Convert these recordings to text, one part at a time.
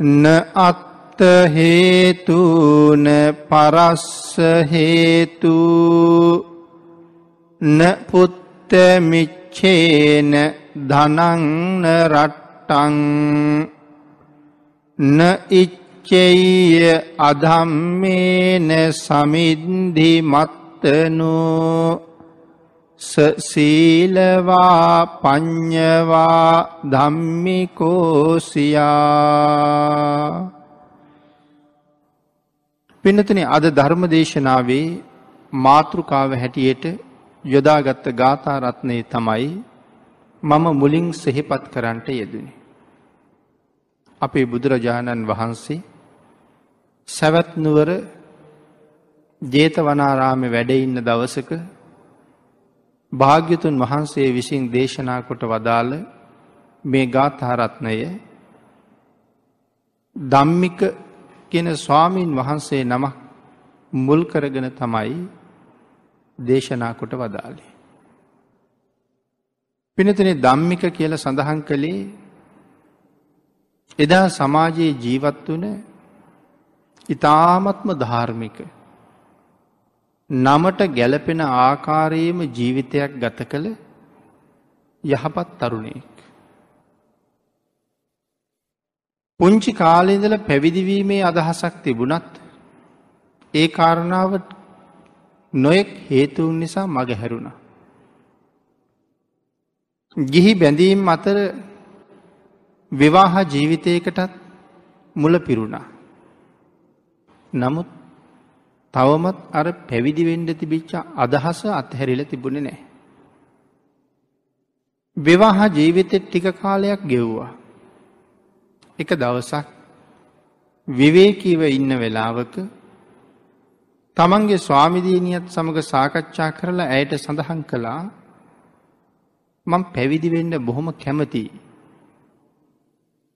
න අත්ත හේතුන පරස්ස හේතු න පුත්තමිච්චේන ධනංන රට්ටං න ඉච්චෙය අධම්මේන සමින්ධි මත්තනෝ। සීලවා පඤ්ඤවා ධම්මිකෝසියා පින්නතන අද ධර්ම දේශනාවේ මාතෘකාව හැටියට යොදාගත්ත ගාථාරත්නය තමයි මම මුලින් සෙහිපත් කරන්නට යෙදනි. අපේ බුදුරජාණන් වහන්සේ සැවැත්නුවර ජේතවනාරාම වැඩඉන්න දවසක භාග්‍යතුන් වහන්සේ විසින් දේශනා කොට වදාළ මේ ගාථහරත්නය දම්මික කියන ස්වාමීන් වහන්සේ නමක් මුල් කරගෙන තමයි දේශනා කොට වදාලේ. පිනතින දම්මික කියල සඳහන් කළේ එදා සමාජයේ ජීවත් වන ඉතාමත්ම ධාර්මික නමට ගැලපෙන ආකාරයේම ජීවිතයක් ගත කළ යහපත් තරුණයෙක්. පුංචි කාලෙදල පැවිදිවීමේ අදහසක් තිබුණත් ඒ කාරණාවට නොයෙක් හේතුවන් නිසා මග හැරුණ. ගිහි බැඳීම් අතර විවාහ ජීවිතයකටත් මුල පිරුණා. නමුත් තවමත් අර පැවිදි වෙන්ඩ තිබිච්ච අදහස අත්හැරිල තිබුණ නෑ. විවාහ ජීවිතෙත් ටික කාලයක් ගෙව්වා. එක දවසක් විවේකීව ඉන්න වෙලාවක තමන්ගේ ස්වාමිදීනියත් සමඟ සාකච්ඡා කරලා ඇයට සඳහන් කළා මං පැවිදිවෙන්න බොහොම කැමති.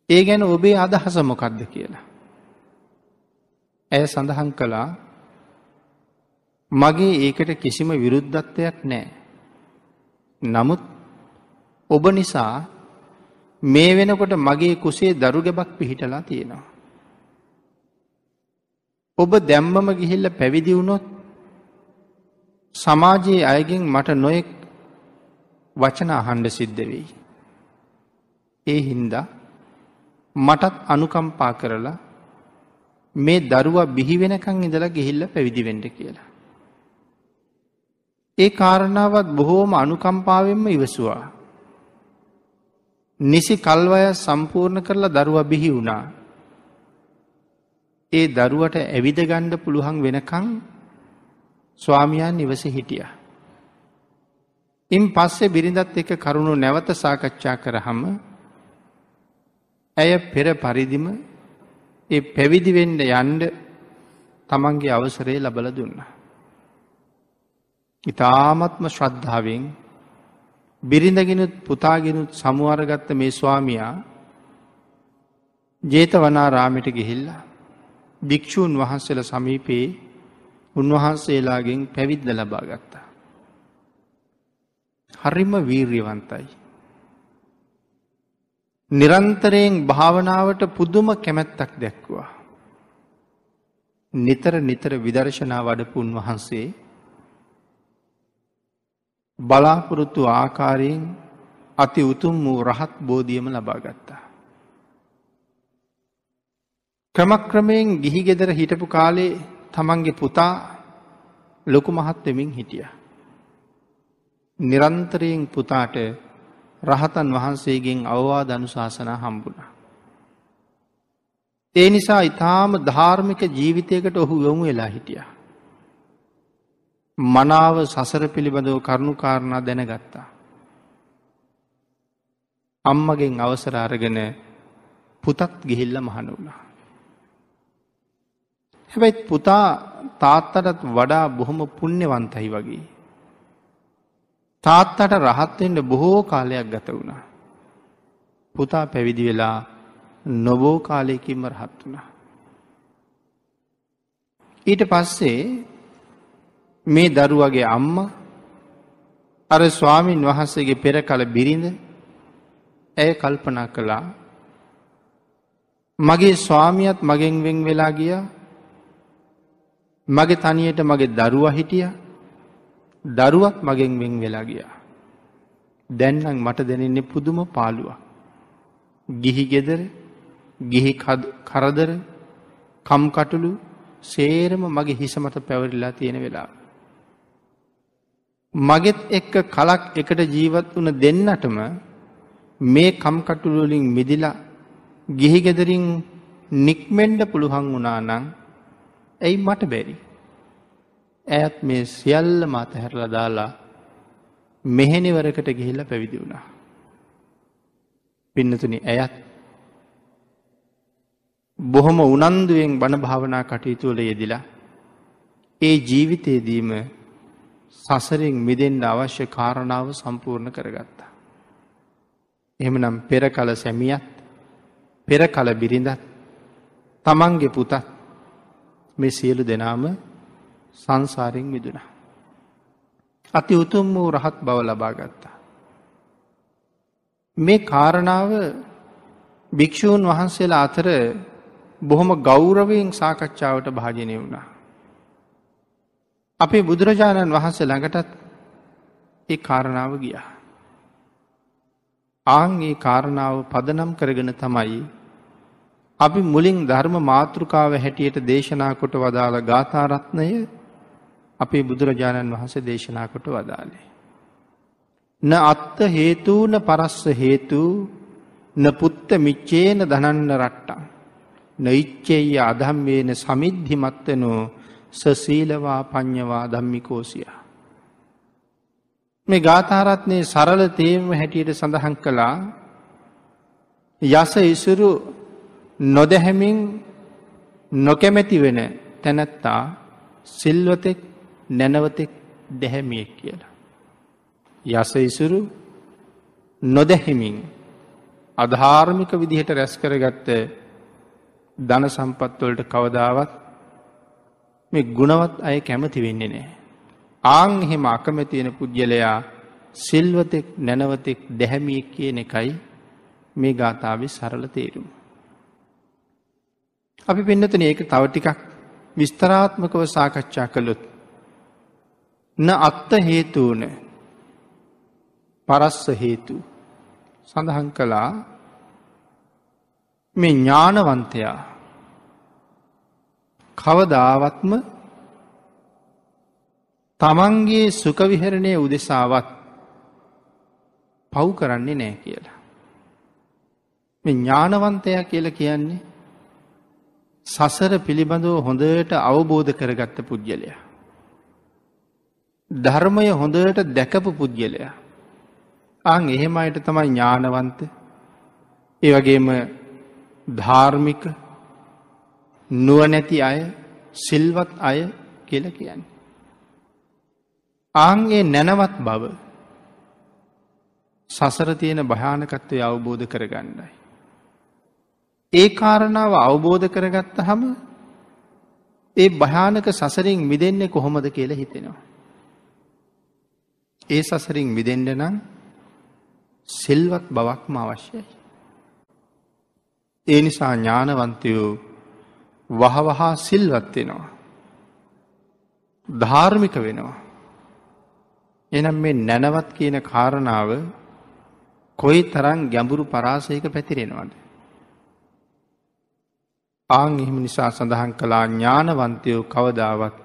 ඒ ගැන ඔබේ අදහස මොකක්ද කියලා. ඇය සඳහන් කළා මගේ ඒකට කිසිම විරුද්ධත්වයක් නෑ. නමුත් ඔබ නිසා මේ වෙනකොට මගේ කුසේ දරු ගැබක් පිහිටලා තියෙනවා. ඔබ දැම්මම ගිහිල්ල පැවිදි වුණොත් සමාජයේ අයගෙන් මට නොයෙක් වචන අහන්ඩ සිද්ධ වෙයි. ඒ හින්දා මටත් අනුකම්පා කරලා මේ දරුවා බිහි වෙනකං ඉඳලා ගිහිල්ල පැවිදිවෙඩ කියලා. ඒ කාරණාවත් බොහෝම අනුකම්පාවෙන්ම ඉවසවා. නිසි කල්වය සම්පූර්ණ කරලා දරුව බිහි වුණා. ඒ දරුවට ඇවිද ගණ්ඩ පුළුවන් වෙනකං ස්වාමියන් නිවස හිටිය. ඉන් පස්සේ බිරිඳත් එක කරුණු නැවත සාකච්ඡා කරහම ඇය පෙර පරිදිම ඒ පැවිදිවෙන්ඩ යන්ඩ තමන්ගේ අවසරේ ලබල දුන්නා. ඉතාමත්ම ශ්‍රද්ධාවෙන් බිරිඳගෙනුත් පුතාගෙනුත් සමුවරගත්ත මේ ස්වාමයා ජේතවනා රාමිට ගිහිල්ලා භික්‍ෂූන් වහන්සේල සමීපයේ උන්වහන්සේලාගෙන් පැවිද්ද ලබා ගත්තා. හරිම වීර්යවන්තයි. නිරන්තරයෙන් භාවනාවට පුදුම කැමැත්තක් දැක්වා. නිතර නිතර විදර්ශනා වඩපුන් වහන්සේ බලාපොරොත්තු ආකාරයෙන් අති උතුම් වූ රහත් බෝධියම ලබා ගත්තා. ක්‍රමක්‍රමයෙන් ගිහි ගෙදර හිටපු කාලේ තමන්ගේ පුතා ලොකු මහත් වෙමින් හිටිය. නිරන්තරයෙන් පුතාට රහතන් වහන්සේගෙන් අවවා දනුශාසනා හම්බුණ. ඒ නිසා ඉතාම ධාර්මික ජීවිතයකට ඔහු යොමු වෙලා හිටියා. මනාව සසර පිළිබඳව කරුණුකාරණා දැනගත්තා. අම්මගෙන් අවසර අරගෙන පුතත් ගිහිල්ල මහන වුණා. හැබැයි පුතා තාත්තටත් වඩා බොහොම පුුණ්‍යවන්තයි වගේ. තාත්තට රහත්වෙන්ට බොහෝ කාලයක් ගත වුණා. පුතා පැවිදි වෙලා නොබෝ කාලයකින්ම රහත් වුණා. ඊට පස්සේ මේ දරුවගේ අම්ම අර ස්වාමීන් වහන්සේගේ පෙර කල බිරිඳ ඇය කල්පනා කළා මගේ ස්වාමියත් මගෙන් වෙන් වෙලා ගිය මගේ තනියට මගේ දරුව හිටිය දරුවත් මගෙන් වෙන් වෙලා ගියා. දැන්නම් මට දැනෙන්නේ පුදුම පාළුව. ගිහි ගෙදර ගිහි කරදර කම්කටුළු සේරම මගේ හිසමත පැවරිලා තියෙන වෙලා. මගෙත් එක්ක කලක් එකට ජීවත් වන දෙන්නටම මේ කම්කටුළුවලින් මිදිලා ගිහිගෙදරින් නික්මෙන්ඩ පුළුවන් වුණා නං ඇයි මට බැරි. ඇත් මේ සියල්ල මත හැරල දාලා මෙහෙනිවරකට ගිහිල්ල පැවිදි වුණා. පින්නතුනි ඇයත් බොහොම උනන්දුවෙන් බණ භාවනා කටයුතුවල යෙදිලා. ඒ ජීවිතයේදීම සසරින් මිදෙන්ට අවශ්‍ය කාරණාව සම්පූර්ණ කරගත්තා. එහෙමනම් පෙර කල සැමියත් පෙර කල බිරිඳත් තමන්ගේ පුතත් මේ සියලු දෙනාම සංසාරෙන් මිදුණ. අති උතුම් වූ රහත් බව ලබා ගත්තා. මේ කාරණාව භික්‍ෂූන් වහන්සේලා අතර බොහොම ගෞරවයෙන් සාකච්ඡාවට භාජනය වුණා. අපේ බුදුරජාණන් වහන්සේ ළඟටත් ඒ කාරණාව ගියා. ආං ඒ කාරණාව පදනම් කරගෙන තමයි අපි මුලින් ධර්ම මාතෘකාව හැටියට දේශනා කොට වදාළ ගාථාරත්නය අපේ බුදුරජාණන් වහන්සේ දේශනා කොට වදාලේ. න අත්ත හේතුූන පරස්ස හේතු න පුත්ත මිච්චේන දනන්න රට්ටා. නොයිච්චෙය අදම්වේන සමිද්ධිමත්වනෝ සසීලවා පඤ්ඥවා දම්මිකෝසිය. මේ ගාථාරත්නය සරල තේම හැටියට සඳහන් කළා යස ඉසුරු නොදැහැමින් නොකැමැති වෙන තැනැත්තා සිල්වතෙක් නැනවතෙක් දැහැමියෙක් කියලා. යස ඉසුරු නොදැහෙමින් අධාර්මික විදිහට රැස් කරගත්ත ධන සම්පත්වලට කවදාවත් මේ ගුණවත් අය කැමති වෙන්නේ නෑ. ආං එහෙම අකමැතියෙන පුද්ගලයා සිල්වතෙක් නැනවතෙක් දැහැමියෙක් කියන එකයි මේ ගාථාවේ සරල තේරුම. අපි පෙන්නතන ඒක තව ටිකක් විස්තරාත්මකව සාකච්ඡා කළොත්. න අත්ත හේතුවන පරස්ස හේතු සඳහන් කළා මේ ඥානවන්තයා කවදාවත්ම තමන්ගේ සුකවිහරණය උදෙසාවත් පව් කරන්නේ නෑ කියලා. මේ ඥානවන්තයා කියලා කියන්නේ සසර පිළිබඳව හොඳට අවබෝධ කරගත්ත පුද්ගලයා. ධර්මය හොඳට දැකපු පුද්ගලයා. අං එහෙම අයට තමයි ඥානවන්ත ඒ වගේම ධාර්මික නුවනැති අය සිල්වත් අය කියල කියන්න. ආන්ගේ නැනවත් බව සසර තියෙන භයානකත්වය අවබෝධ කරගන්නයි. ඒ කාරණාව අවබෝධ කරගත්ත හම ඒ භයානක සසරින් මිදෙන්නේ කොහොමද කියල හිතෙනවා. ඒ සසරින් මිදෙන්ඩ නම් සිල්වත් බවක්ම අවශ්‍යයි. ඒ නිසා ඥානවන්තයෝ වහවහා සිල්වත් වෙනවා. ධාර්මික වෙනවා. එනම් මේ නැනවත් කියන කාරණාව කොයි තරන් ගැඹුරු පරාසයක පැතිරෙනවාද. ආං එහෙම නිසා සඳහන් කලා ඥානවන්තයෝ කවදාවත්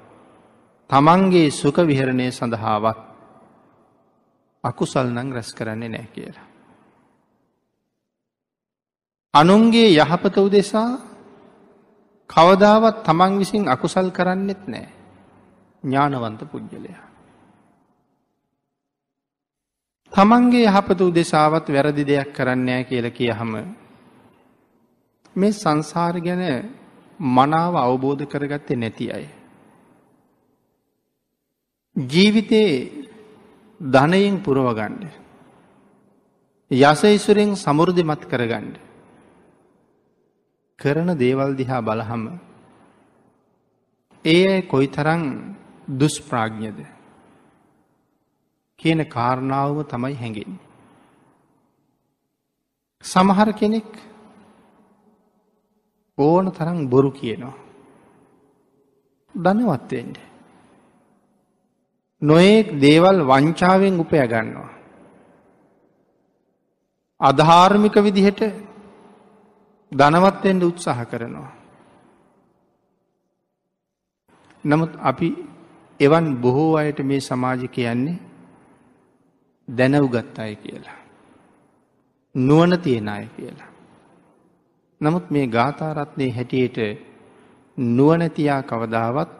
තමන්ගේ සුක විහරණය සඳහාවත් අකුසල් නං රැස් කරන්නේ නෑ කියලා. අනුන්ගේ යහපත උදෙසා කවදාවත් තමන් විසින් අකුසල් කරන්නෙත් නෑ ඥානවන්ත පුද්ගලයා. තමන්ගේ යහපත උදෙසාවත් වැරදි දෙයක් කරන්නෑ කියල කිය හම මේ සංසාර ගැන මනාව අවබෝධ කරගත්තේ නැති අය. ජීවිතයේ ධනයෙන් පුරවගණ්ඩ. යසයිසුරෙන් සමුෘධි මත් කරගණ්ඩ. කරන දේවල් දිහා බලහම ඒ අය කොයි තරං දුස්ප්‍රාඥ්ඥද කියන කාරණාවම තමයි හැඟෙන්. සමහර කෙනෙක් ඕන තරම් බොරු කියනවා. ධනවත්වෙන්ට. නොයෙක් දේවල් වංචාවෙන් උපය ගන්නවා. අධාර්මික විදිහට ධනවත්වෙන්ට උත්සාහ කරනවා. නමුත් අපි එවන් බොහෝ අයට මේ සමාජ කියන්නේ දැනවගත් අය කියලා. නුවන තියෙන අය කියලා. නමුත් මේ ගාථාරත්නය හැටියට නුවනැතියා කවදාවත්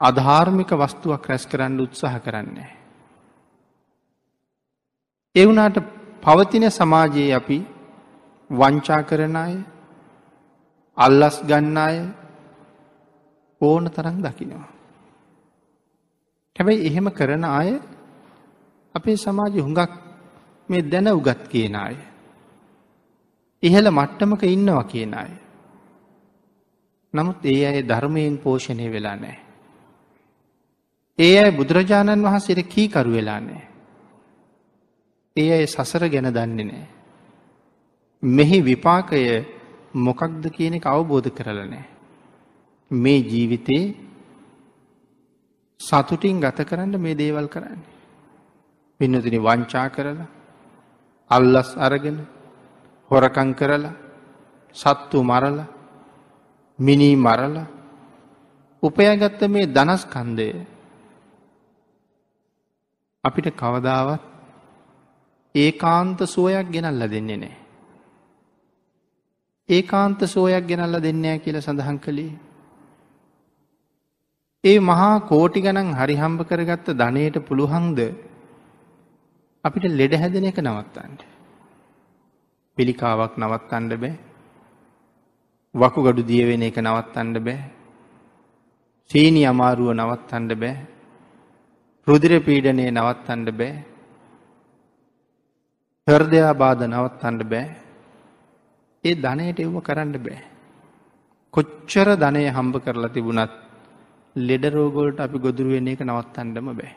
අධාර්මික වස්තුවක් රැස් කරන්න උත්සාහ කරන්නේ. එවුනාට පවතින සමාජයේ අපි වංචා කරන අය අල්ලස් ගන්න අය ඕන තරම් දකිනවා. හැබැයි එහෙම කරන අය අපේ සමාජ හුඟක් මේ දැන උගත් කියන අය. ඉහළ මට්ටමක ඉන්නවා කියන අය. නමුත් ඒ අය ධර්මයෙන් පෝෂණය වෙලා නෑ. ඒ අය බුදුරජාණන් වහන්සේට කීකරු වෙලා නෑ. ඒ අය සසර ගැන දන්නේ නෑ. මෙහි විපාකය මොකක්ද කියන එක අවබෝධ කරල නෑ. මේ ජීවිතේ සතුටින් ගත කරන්න මේ දේවල් කරන්නේ. පින්නතින වංචා කරලා අල්ලස් අරගෙන හොරකං කරලා සත්තු මරල මිනී මරල උපයගත්ත මේ දනස්කන්දය අපිට කවදාවත් ඒ කාන්ත සුවයක් ගෙනල්ල දෙන්නේ නෑ. ඒ කාන්ත සෝයක් ගෙනල්ල දෙන්නෑ කියල සඳහන් කළේ. ඒ මහා කෝටි ගණන් හරිහම්බ කරගත්ත ධනයට පුළුහන්ද අපිට ලෙඩ හැදෙන එක නවත්තන්ට. පිළිකාවක් නවත්තන්ඩ බෑ. වකුගඩු දියවෙන එක නවත්තන්ඩ බෑ. සීනි අමාරුව නවත්තන්ඩ බෑ. රුදිර පීඩනය නවත්තන්ඩ බෑ. හර්දයා බාධ නවත්තන්ඩ බෑ. ඒ ධනයට එව්ව කරන්න බෑ කොච්චර ධනය හම්බ කරලා තිබුණත් ලෙඩ රෝගෝල්ට අපි ගොදුරුවෙන එක නවත්තන්ඩම බෑ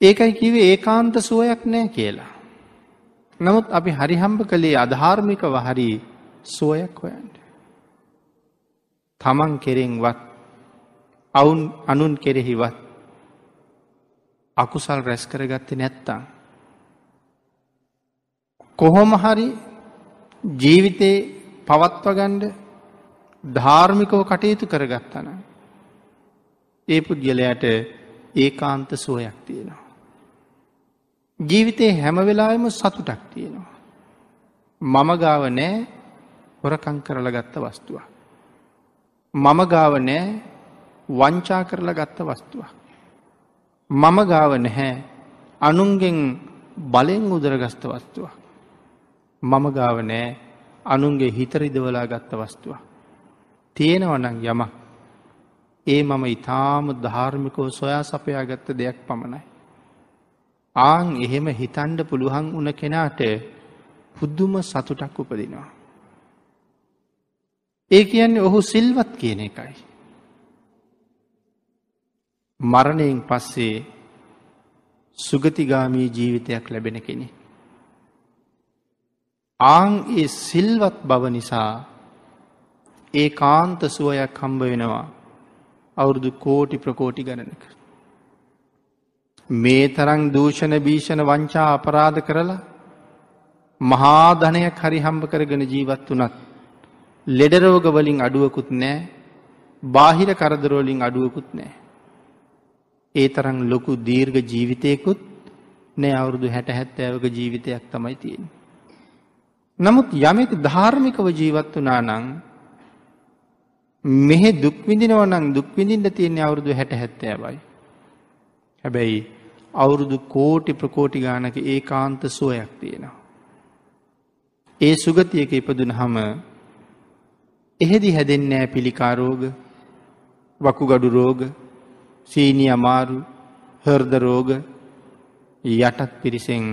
ඒකයි කිවේ ඒකාන්ත සුවයක් නෑ කියලා නමුත් අපි හරිහම්බ කළේ අධාර්මික වහරි සුවයක් හොයන්ට. තමන් කෙරෙන්වත් අවුන් අනුන් කෙරෙහිවත් අකුසල් රැස් කරගත්ත නැත්තං. කොහොම හරි ජීවිතේ පවත්වගණ්ඩ ධාර්මිකව කටයුතු කරගත්තන. ඒ පුද්ගලයට ඒකාන්ත සුවයක් තියෙනවා. ජීවිතේ හැම වෙලාම සතුටක් තියෙනවා. මම ගාව නෑ හොරකං කරල ගත්ත වස්තුව. මම ගාව නෑ වංචා කරලා ගත්ත වස්තුව. මම ගාව නැහැ අනුන්ගෙන් බලෙන් උදරගස්ත වස්තුව. මම ගාව නෑ අනුන්ගේ හිතරිදවලා ගත්ත වස්තුව. තියෙනවනං යම ඒ මම ඉතාම ධාර්මිකව සොයා සපයා ගත්ත දෙයක් පමණයි. ආං එහෙම හිතන්ඩ පුළුවන් වන කෙනාට පුද්දුම සතුටක් උපදිනවා. ඒ කියන්නේ ඔහු සිල්වත් කියන එකයි. මරණයෙන් පස්සේ සුගතිගාමී ජීවිතයක් ලැබෙන කෙනෙ. ආං ඒ සිල්වත් බව නිසා ඒ කාන්ත සුවයක් හම්බ වෙනවා අවුරුදු කෝටි ප්‍රකෝටි ගණනක. මේ තරං දූෂණ භීෂණ වංචා අපරාධ කරලා මහා ධනයක් හරි හම්බ කරගෙන ජීවත් වනත් ලෙඩරෝගවලින් අඩුවකුත් නෑ බාහිර කරදරෝලින් අඩුවකුත් නෑ. ඒ තරං ලොකු දීර්ඝ ජීවිතයකුත් නෑ අවුරුදු හැට හැත්තෑවක ජීවිතයක් තමයි තියෙන. නමුත් යමෙක් ධාර්මිකව ජීවත් වනා නං මෙහෙ දුක්විදිනවනං දුක්විඳින්ට තියෙන්නේ අවුරුදු හැට හැත්තෑවයි. හැබැයි අවුරුදු කෝටි ප්‍රකෝටි ගානක ඒ කාන්ත සුවයක් තියෙනවා. ඒ සුගතියක ඉපදුන හම එහෙදි හැදෙන්නෑ පිළිකාරෝග වකුගඩු රෝග සීනි අමාරු හර්ද රෝග යටත් පිරිසෙන්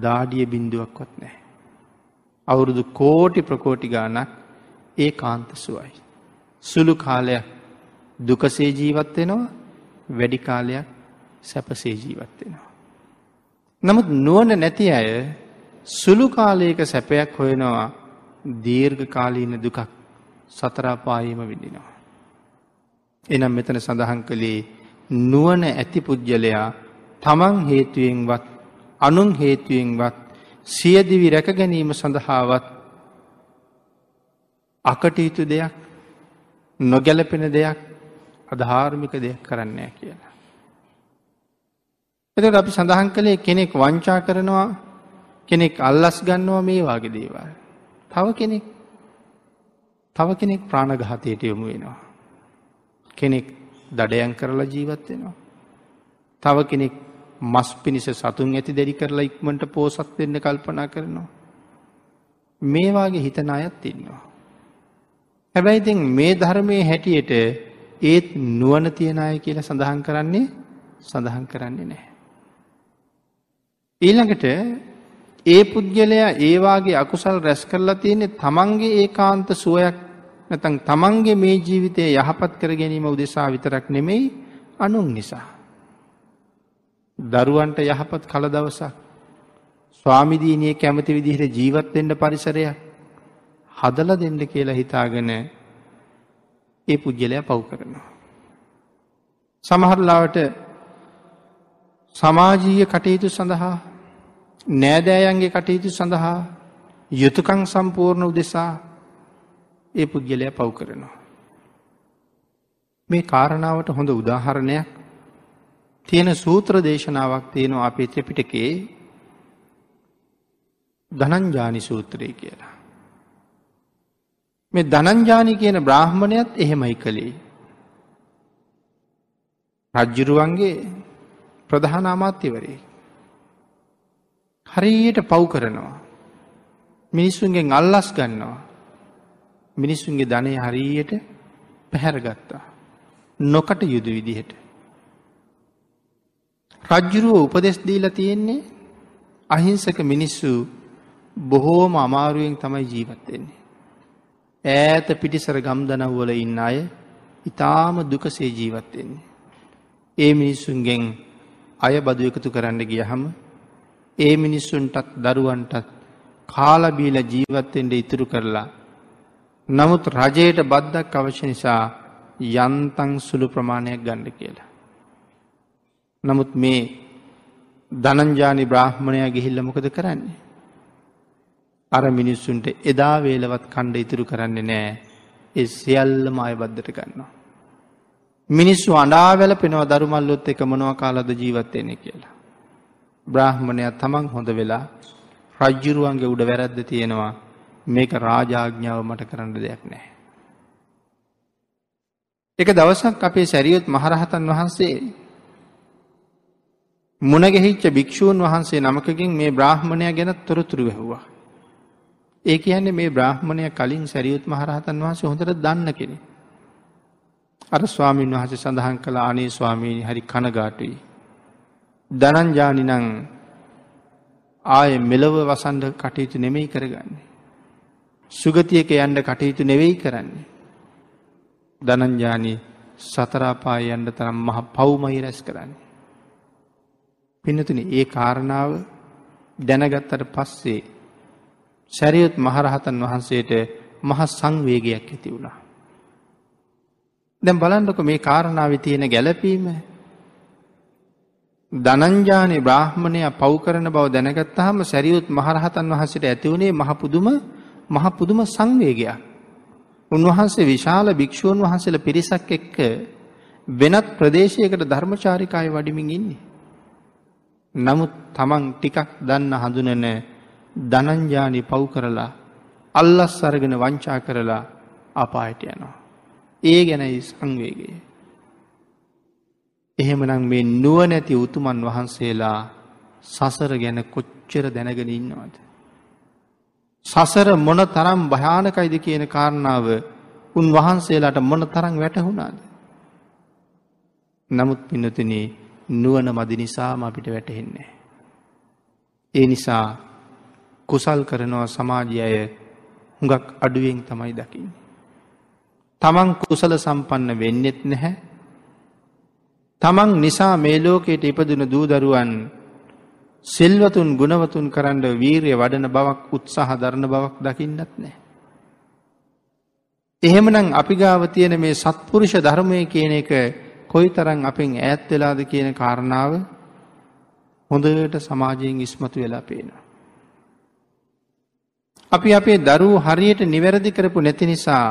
දාඩිය බින්දුවක්වත් නෑ. අවුරුදු කෝටි ප්‍රකෝටි ගානක් ඒ කාන්ත සුවයි. සුළු කාලයක් දුකසේ ජීවත්වෙනවා වැඩි කාලයක් සැපසේ ජීවත් වෙනවා. නමුත් නුවන නැති අය සුළු කාලයක සැපයක් හොයනවා දීර්ඝ කාලීන දුකක් සතරාපායීම විඳිනවා. එනම් මෙතන සඳහන් කළේ නුවන ඇති පුද්ගලයා තමන් හේතුවෙන්වත් අනුන් හේතුවෙන්වත් සියදිවි රැක ගැනීම සඳහාවත් අකටයුතු දෙයක් නොගැලපෙන දෙයක් අධාර්මික දෙයක් කරන්නේ කියලා. එතට අපි සඳහන් කළේ කෙනෙක් වංචා කරනවා කෙනෙක් අල්ලස් ගන්නවා මේ වගේ දේවල්. තව කෙනෙක් තව කෙනෙක් ප්‍රාණඝාතයට යොමු වෙනවා. කෙනෙක් දඩයන් කරලා ජීවත් වෙනවා. තව කෙනෙක් මස් පිණිස සතුන් ඇති දැඩි කරලා ඉක්මට පෝසත් වෙන්න කල්පනා කරනවා. මේවාගේ හිතන අයත් ඉන්නවා. හැබැයි ඉතින් මේ ධර්මය හැටියට ඒත් නුවන තියෙන අය කියලා සඳහන් කරන්නේ සඳහන් කරන්නේ නෑ. ඊළඟට ඒ පුද්ගලයා ඒවාගේ අකුසල් රැස් කරලා තියෙන්නේ තමන්ගේ ඒ කාන්ත සුවයක් නැතන් තමන්ගේ මේ ජීවිතය යහපත් කර ගැනීම උදෙසා විතරක් නෙමෙයි අනුන් නිසා. දරුවන්ට යහපත් කළ දවසක් ස්වාමිදීනය කැමති විදිහට ජීවත්වෙන්ට පරිසරයක් හදල දෙන්න කියලා හිතාගෙන ඒ පුද්ගලයා පව් කරනවා. සමහරලාවට සමාජීය කටයුතු සඳහා නෑදෑයන්ගේ කටයුතු සඳහා යුතුකං සම්පූර්ණ උදෙසා ඒ පුද්ගලය පව් කරනවා. මේ කාරණාවට හොඳ උදාහරණයක් තියෙන සූත්‍ර දේශනාවක් තියෙනවා අපේ ත්‍රපිටකේ ධනංජානි සූත්‍රය කියලා. මේ ධනංජානි කියන බ්‍රාහ්මණයත් එහෙමයි කළේ. රජ්ජුරුවන්ගේ ප්‍රධාන අමාත්‍යවරේ. හරියට පව් කරනවා. මිනිස්සුන්ගෙන් අල්ලස් ගන්නවා. මිනිස්සුන්ගේ ධනය හරියට පැහැරගත්තා. නොකට යුද විදිහට. රජ්ජුරුව උපදෙස් දීල තියෙන්නේ අහිංසක මිනිස්සු බොහෝම අමාරුවෙන් තමයි ජීවත්වෙන්නේ. ඈත පිටිසර ගම්දනව්වල ඉන්න අය ඉතාම දුකසේ ජීවත්වෙන්නේ. ඒ මිනිස්සුන්ගෙන් අය බදු එකතු කරන්න ගියහම ඒ මිනිස්සුන්ටත් දරුවන්ටත් කාලබීල ජීවත්තෙන්ට ඉතුරු කරලා. නමුත් රජයට බද්දක් අවශ්‍ය නිසා යන්තන් සුළු ප්‍රමාණයක් ගණ්ඩ කියලා. නමුත් මේ ධනංජානි බ්‍රාහ්මණය ගිහිල්ල මොකද කරන්නේ. අර මිනිස්සුන්ට එදා වේලවත් කණ්ඩ ඉතුරු කරන්නේ නෑ ඒ සියල්ලම අය බද්ධට ගන්නවා. මිනිස්සු අඩාවැල පෙනව දරුමල්ලොත් එක මොනවා කාලද ජීවත්වයනෙ කියලා. බ්‍රාහ්මණයක් තමන් හොඳ වෙලා රජ්ජුරුවන්ගේ උඩ වැරද්ද තියෙනවා මේක රාජාඥාව මට කරන්න දෙයක් නෑ. එක දවසක් අපේ සැරියොත් මහරහතන් වහන්සේ මුණගෙහිච්ච භික්‍ෂූන් වහන්සේ නමකින් මේ බ්‍රාහ්මණය ගැන තොරතුරු වැැහවා. ඒ කියන්නේ මේ බ්‍රාහ්මණය කලින් සැරියුත් මහරහතන් වහන්සේ හොඳට දන්න කෙනෙ. අර ස්වාමීන් වහස සඳහන් කළ අනේ ස්වාමීණි හරි කනගාටුයි. දනංජානිනං ආය මෙලව වසන්ඩ කටයුතු නෙමෙයි කරගන්නේ. සුගතියක යන්ඩ කටයුතු නෙවෙයි කරන්නේ. දනංජානී සතරාපාය යන්ඩ තරම් මහ පව්මයි රැස් කරන්නේ. පිනතුන ඒ කාරණාව දැනගත්තට පස්සේ සැරියොත් මහරහතන් වහන්සේට මහ සංවේගයක් ඇති වුණා. දැම් බලන්නක මේ කාරණාව තියෙන ගැලපීම දනංජානය බ්‍රාහ්මණය පව් කරන බව දැනගත්තාහම සැරියුත් මහරහතන් වහසට ඇතිවුණේ මහපුදුම මහපුදුම සංවේගයක්. උන්වහන්සේ විශාල භික්‍ෂූන් වහන්සේල පිරිසක් එක්ක වෙනත් ප්‍රදේශයකට ධර්මචාරිකාය වඩිමින් ඉන්නේ. නමුත් තමන් ටිකක් දන්න හඳුනන දනංජානි පව් කරලා අල්ලස් අරගෙන වංචා කරලා අපායට යනවා. ඒ ගැනයි සංවේගේ. එහෙමනම් මේ නුවනැති උතුමන් වහන්සේලා සසර ගැන කොච්චර දැනගෙන ඉන්නවද. සසර මොන තරම් භයානකයිද කියන කාරණාව උන්වහන්සේලාට මොන තරම් වැටහුණාද. නමුත් පින්නතින නුවන මදි නිසාම අපිට වැටහෙන්නේ. ඒ නිසා කුසල් කරනවා සමාජය අය හුඟක් අඩුවෙන් තමයි දකිින්. තමන් කුසල සම්පන්න වෙන්නෙත් නැහැ තමන් නිසා මේ ලෝකයට ඉපදුන දූදරුවන් සෙල්වතුන් ගුණවතුන් කරන්න වීරය වඩන බවක් උත්සාහ දරණ බවක් දකින්නත් නෑ. එහෙමනම් අපි ගාව තියෙන මේ සත්පුරුෂ ධර්මය කියන එක කොයි තරන් අපෙන් ඈත් වෙලාද කියන කාරණාව හොඳට සමාජයෙන් ඉස්මතු වෙලා පේනවා. අපි අපේ දරුව හරියට නිවැරදි කරපු නැති නිසා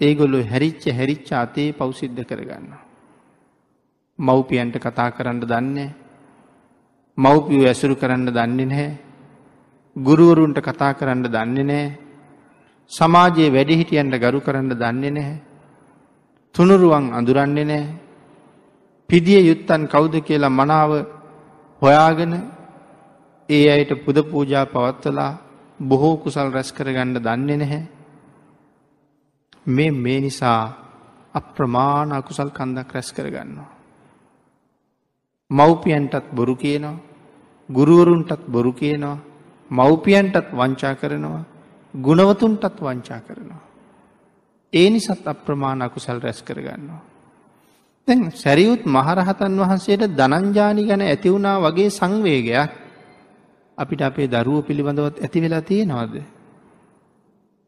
ඒගොල්ලු හැරිච්ච හැරිච්ච අතේ පෞසිද්ධ කරගන්න. මව්පියන්ට කතා කරන්න දන්නේ මව්පියෝ ඇසුරු කරන්න දන්නේ නැහැ ගුරුවරුන්ට කතා කරන්න දන්නේ නෑ සමාජයේ වැඩිහිටියන්ට ගරු කරන්න දන්නේ නැහැ. තුනුරුවන් අඳුරන්නේ නෑ. පිදිය යුත්තන් කෞුද කියලා මනාව හොයාගෙන ඒ අයට පුද පූජා පවත්වලා බොහෝ කුසල් රැස් කරගන්න දන්නේ නැහැ. මේ මේ නිසා අප්‍රමාණ අකුසල් කන්දක් රැස් කරගන්නවා. මව්පියන්ටත් බොරු කියනවා ගුරුවරුන්ටත් බොරු කියනවා මව්පියන්ටත් වංචා කරනවා ගුණවතුන්ටත් වංචා කරනවා. ඒ නිසත් අප්‍රමාණ අකුසල් රැස් කරගන්නවා. දැන් සැරියුත් මහරහතන් වහන්සේට දනංජානි ගැන ඇතිවුණා වගේ සංවේගයක් අපිට අපේ දරුව පිළිබඳවත් ඇති වෙලා තියෙනවද.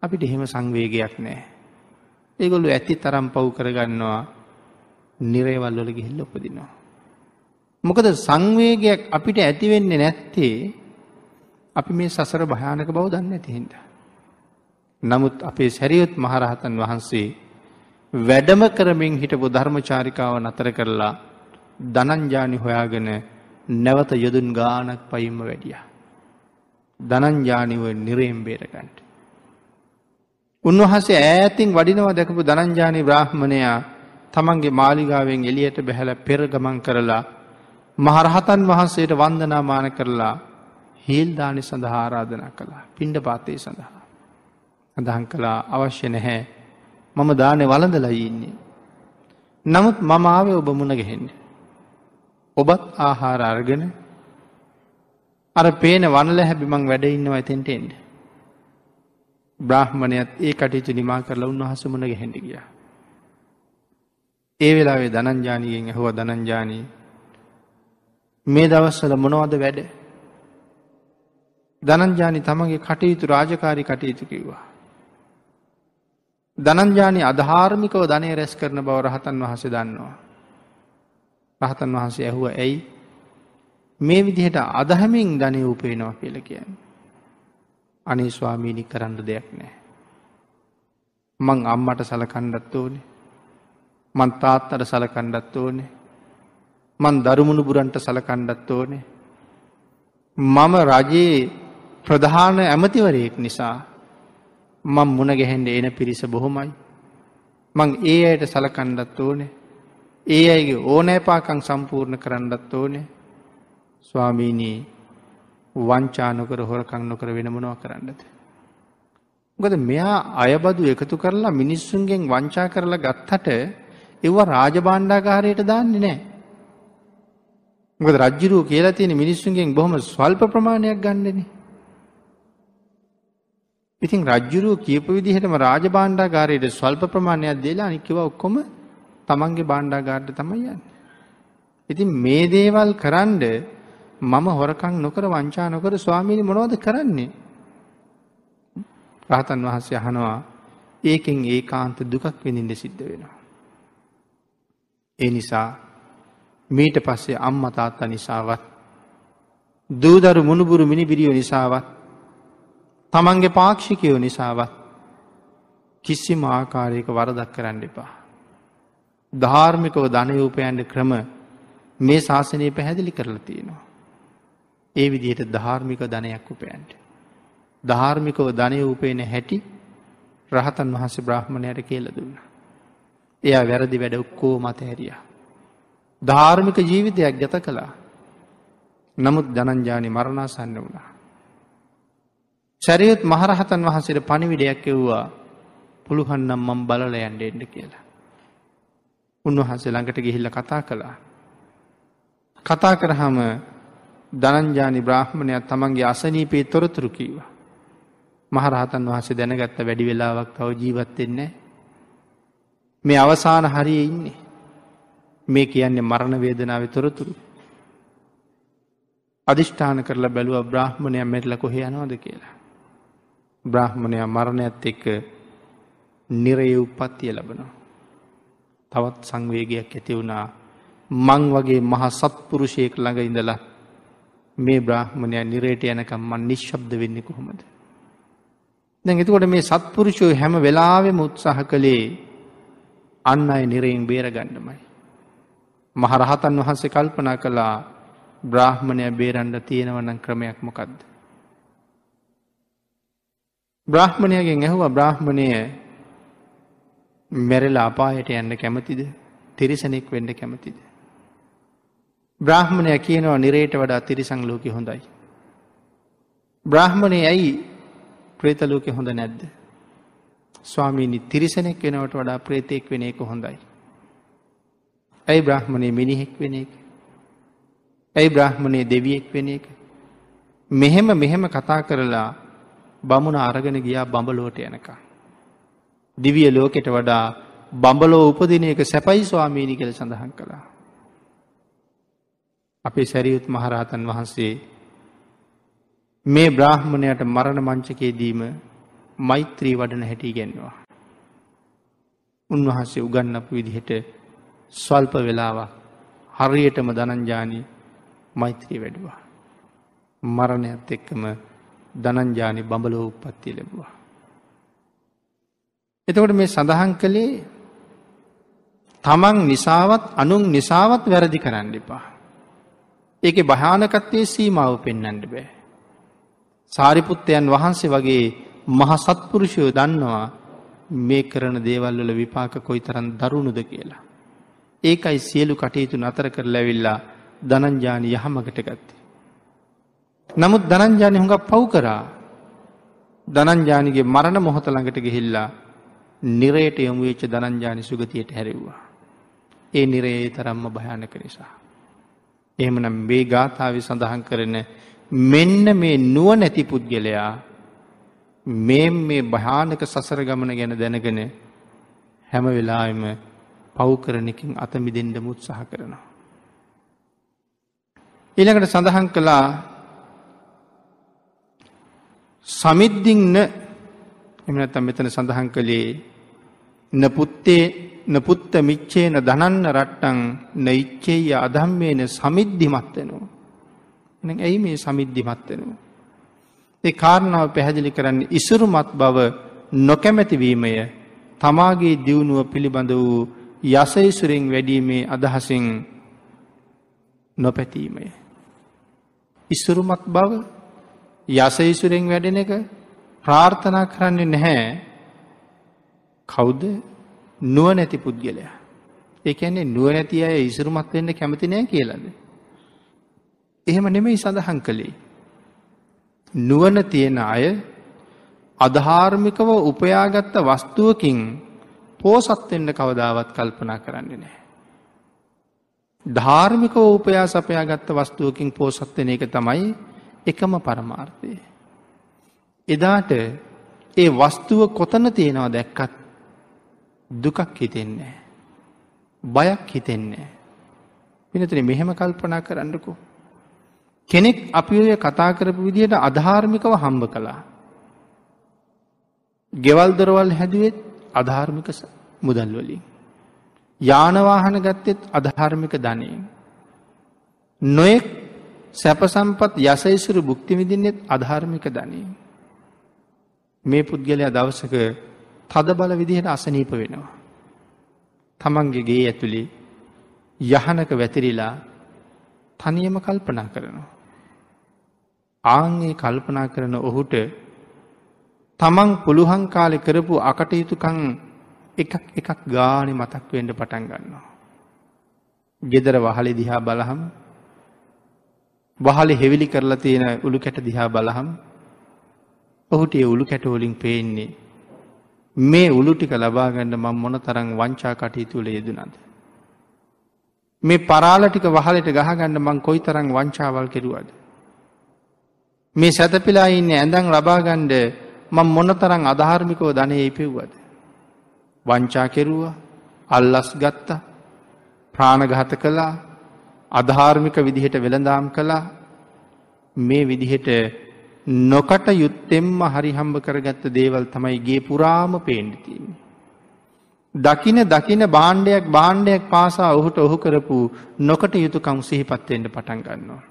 අපිට එහෙම සංවේගයක් නෑ. ඒගොල්ලු ඇති තරම් පව් කරගන්නවා නිරේවල් වල ගිහිල්ල උපදිනවා. මොකද සංවේගයක් අපිට ඇතිවෙන්නේ නැත්තේ අපි මේ සසර භයානක බව දන්න ඇතිහින්ට. නමුත් අපේ සැරියුත් මහරහතන් වහන්සේ වැඩම කරමින් හිටපු ධර්මචාරිකාව නතර කරලා දනංජානි හොයාගෙන නැවත යොදුන් ගානක් පයිම්ම වැඩිය. දනංජානිව නිරේම් බේරගන්ට. උන්වහසේ ඈතින් වඩිනවා දැකපු දනංජානි බ්‍රාහ්මණයා තමන්ගේ මාලිගාවෙන් එලියට බැහැල පෙර ගමන් කරලා මහරහතන් වහන්සේට වන්දනාමාන කරලා හිල්දානි සඳහාරාධනා කළා පිණ්ඩ පාතය සඳහා. සඳහන් කළා අවශ්‍ය නැහැ මම දානය වලඳලයි ඉන්නේ. නමුත් මම ආවේ ඔබ මුණ ගැහෙන්න. ඔබත් ආහාර අර්ගෙන අර පේන වනල හැබි මං වැඩ ඉන්නවා ඇතෙන්ට එන්ඩ. බ්‍රහ්මණයත් ඒ කටයුතු නිමා කරලා උන්වහස මුණ ගැහෙන්ඩ ගිය. ඒ වෙලාවේ දනංජානීයෙන් ඇහුව දනංජානී මේ දවස්සල මොනවද වැඩ දනංජානි තමගේ කටයුතු රාජකාරි කටයුතු කිව්වා. දනංජානි අධාර්මිකව ධනය රැස් කරන බව රහතන් වහස දන්නවා. රහතන් වහන්සේ ඇහුව ඇයි මේ විදිහට අදහමින් ධනය උපේනවා කියල කියන්න. අනේ ස්වාමීණි කරන්න දෙයක් නෑ. මං අම්මට සලකණ්ඩත් ඕනේ මන් තාත්තට සලකණ්ඩත් ඕනේ මන් දරුමුණු බුරන්ට සලකණ්ඩත් ඕනේ මම රජයේ ප්‍රධාන ඇමතිවරයෙක් නිසා මං මුණ ගැහෙන්ඩ එන පිරිස බොහොමයි. මං ඒ අයට සලකණ්ඩත් ඕනේ. ඒ අයිගේ ඕනෑපාකං සම්පූර්ණ කරන්නත් ඕනේ. ස්වාමීනී වංචානොකර හොරකං නොකර වෙන මොනව කරන්නද. ගොද මෙයා අයබදු එකතු කරලා මිනිස්සුන්ගෙන් වංචා කරලා ගත්තට එව රාජබාණ්ඩාකාරයට දාන්නේ නෑ. ගොද රජ්ජුරුව කියලා තියෙන මිනිස්සුන්ගෙන් බොහොම ස්වල්ප ප්‍රමාණයක් ගන්නනේ. ඉතින් රජ්ජුරුව කියපු විදිහටම රාජ බාණ්ඩාගාරයට ස්වල්ප ප්‍රමාණයක් දේලා අනික්කව ඔක්කොම තමන්ගේ බාණ්ඩාගාරට තමයි යන්න. ඉතින් මේ දේවල් කරන්ඩ මම හොරකං නොකර වංචා නොකර ස්වාමීණි මොනවද කරන්නේ. රහතන් වහන්සේ අහනවා ඒකෙන් ඒ කාන්ත දුකක් විඳින්ට සිද්ධ වෙනවා. ඒ නිසා මීට පස්සේ අම්මතාත්තා නිසාවත් දූදරු මුණුබුරු මිනිබිරියෝ නිසාවත් තමන්ගේ පාක්ෂිකයෝ නිසාවත් කිසිම ආකාරයක වරදක් කරන්න එපා. ධාර්මිකව ධනයූපයන්ට ක්‍රම මේ ශාසනය පැහැදිලි කරලා තියෙනවා. ඒ විදිහට ධාර්මික ධනයක් උපයන්ට. ධාර්මිකව ධනය උපයන හැටි රහතන් වහන්සේ බ්‍රහ්මණයට කියල දුන්න. එයා වැරදි වැඩ ඔක්කෝ මත හැරිය. ධාර්මික ජීවිතයක් ගත කළා. නමුත් ජනංජානි මරණාසන්න වුණා. සැරියුත් මහරහතන් වහන්සේට පණිවිඩයක් එව්වා පුළුහන්නම් මම් බලල යන්ඩ එන්ඩ කියලා. උන්වහන්සේ ළඟට ගිහිල්ල කතා කළා. කතා කරහම දනංජානි බ්‍රහ්මණයක් තමන්ගේ අසනීපේ තොරතුරු කීවා. මහරහතන් වහන්සේ දැනගත්ත වැඩි වෙලාවක් තව ජීවත්වෙන්නේ. මේ අවසාන හරිය ඉන්නේ. මේ කියන්නේ මරණ වේදනාව තොරතුරු. අධිෂ්ඨාන කරලා බැලුව බ්‍රහ්මණය මෙටල කොහෙ යනවද කියලා. බ්‍රහ්මණය මරණයත් එක්ක නිරය උපත්තිය ලබනවා. තවත් සංවේගයක් ඇති වුණා මං වගේ මහ සත්පුරුෂයෙක් ළඟ ඉඳලා මේ බ්‍රහ්මණය නිරේට යනකම් මන් නිශ්ශබ්ද වෙන්නේ කොහොමද. දැන් එතකොට මේ සත්පුරුෂයෝ හැම වෙලාවෙම උත්සාහ කළේ අන්න අය නිරයෙන් බේරගණ්ඩමයි. මහරහතන් වහන්සේ කල්පනා කළා බ්‍රාහ්මණය බේරන්ඩ තියෙනවනම් ක්‍රමයක් මොකක්ද. බ්‍රාහ්මණයගෙන් ඇහුව බ්‍රාහ්මණය මැරලා අපායට යන්න කැමතිද තිරිසනෙක් වෙන්න කැමතිද. බ්‍රාහ්මණය කියනවා නිරේට වඩා තිරිසං ලෝක හොඳයි. බ්‍රාහ්මණය ඇයි ප්‍රේතලෝක හොඳ නැද්ද. ස්වාමීනි තිරිසනෙක් වෙනවට වඩා ප්‍රේතයෙක් වෙන එක හොඳයි. ඇයි බ්‍රහ්මණය මිනිහෙක් වෙන එක. ඇයි බ්‍රහ්මණය දෙවියෙක් වෙන එක. මෙහෙම මෙහෙම කතා කරලා බමුණ අරගෙන ගියා බඹලෝට යනකා. දිවිය ලෝකෙට වඩා බඹලෝ උපදින එක සැපයි ස්වාමීණි කළ සඳහන් කළා. අපේ සැරියුත් මහරහතන් වහන්සේ මේ බ්‍රාහ්මණයට මරණ මංචකයේදීම මෛත්‍රී වඩන හැටි ගැන්නවා. උන්වහන්සේ උගන්නපු විදිහට ස්වල්ප වෙලාවක් හරියටම දනංජානී මෛත්‍රී වැඩුවා. මරණයත් එක්කම දනංජානි බඹලෝ උපත්තිය ලැබවා. එතකොට මේ සඳහන් කළේ තමන් නිසාවත් අනුන් නිසාවත් වැරදි කරන්න එපා. ඒක භයානකත්වයේ සීමාව පෙන්න්නට බෑ. සාරිපුත්තයන් වහන්සේ වගේ මහ සත්පුරුෂයෝ දන්නවා මේ කරන දේවල්වල විපාක කොයි තරන් දරුණුද කියලා. ඒකයි සියලු කටයුතු නතර කර ලැවිල්ලා දනංජානි යහමකට ගත්තේ. නමුත් දනංජානි හුඟ පව් කරා දනංජානිගේ මරණ මොහොත ළඟට ගිහිල්ලා නිරයට යොමුවෙච්ච දනංජානි සුගතියට හැරෙව්වා. ඒ නිරයේ තරම්ම භයානක නිසා. එහෙමනම් මේ ගාථාව සඳහන් කරන මෙන්න මේ නුව නැති පුද්ගලයා මේ මේ භයානක සසර ගමන ගැන දැනගෙන හැම වෙලාම පව්කරනකින් අතමිදෙන්ඩ මුත්සාහ කරනවා. ඊළඟට සඳහන් කළා සමිද්ධින්න එමනත්තම් මෙතන සඳහන් කළේ නපුත්තේ නපුත්ත මිච්චේන දනන්න රට්ටං නයිච්චේය අදම්මේන සමිද්ධිමත්වනවා. එ ඇයි මේ සමිද්ධිමත්වෙනවා. ඒ කාරණාව පැහැදිලි කරන්න ඉසුරුමත් බව නොකැමැතිවීමය තමාගේ දියුණුව පිළිබඳ වූ යසයිසුරෙන් වැඩීමේ අදහසින් නොපැතීමය. ඉස්සුරුමත් බව යසයිසුරෙන් වැඩෙන එක ප්‍රාර්ථනා කරන්නේ නැහැ කෞද්ද නුව නැති පුද්ගලයා. ඒකන්නේ නුව නැති අය ඉසුරුමත් වෙන්න කැමති නෑ කියලද. එහෙම නෙමෙයි සඳහන් කළේ. නුවන තියෙන අය අධාර්මිකව උපයාගත්ත වස්තුවකින් පෝසත්වෙන්න කවදාවත් කල්පනා කරන්නේ නෑ. ධාර්මිකව උපයා සපයාගත්ත වස්තුවකින් පෝසත්වන එක තමයි එකම පරමාර්ථය. එදාට ඒ වස්තුව කොතන තියෙනවා දැක්කත් දුකක් හිතෙන්නේ. බයක් හිතෙන්නේ. පිනතුන මෙහෙම කල්පනා කරන්නකු. කෙනෙක් අපි ඔය කතා කරපු විදියට අධාර්මිකව හම්බ කළා. ගෙවල් දොරවල් හැදුවෙත් අධාර්මික මුදල් වලින්. යානවාහන ගත්තෙත් අධාර්මික ධනයෙන්. නොයෙක් සැපසම්පත් යසයිසුරු බුක්තිමිදින්නෙත් අධාර්මික ධනයෙන්. මේ පුද්ගලයා දවසක තද බල විදිහට අසනීප වෙනවා. තමන්ගේ ගේ ඇතුළේ යහනක වැතිරිලා තනියම කල්පනා කරනවා. ආංගේ කල්පනා කරන ඔහුට තමන් පුළුවන් කාලෙ කරපු අකටයුතුකං එකක් එකක් ගානි මතක් වෙන්ඩ පටන් ගන්නවා. ගෙදර වහලි දිහා බලහම් වහලි හෙවිලි කරලා තියෙන උළු කැට දිහා බලහම් ඔහුට ඒ උළු කැටවලින් පේන්නේ මේ උළු ටික ලබාගන්න මං මොන තරං වංචා කටයුතුල යෙදනද. මේ පරාල ටික වහලට ගහගන්න මං කොයි තරං වංචාවල් කෙරුවද. මේ සැතපිලා ඉන්න ඇඳං ලබාගණ්ඩ මං මොන තරං අධාර්මිකව ධනය ඉපෙව්වද. වංචා කෙරුවා අල්ලස් ගත්තා ප්‍රාණඝත කළා අධාර්මික විදිහට වෙළඳාම් කළා මේ විදිහට නොකට යුත්තෙම්ම හරිහම්බ කරගත්ත දේවල් තමයි ගේ පුරාම පේන්ඩිතින්නේ. දකින දකින බාණ්ඩයක් බාණ්ඩයක් පාසා ඔහුට ඔහු කරපු නොකට යුතුකම් සිහිපත්වෙන්ට පටන් ගන්නවා.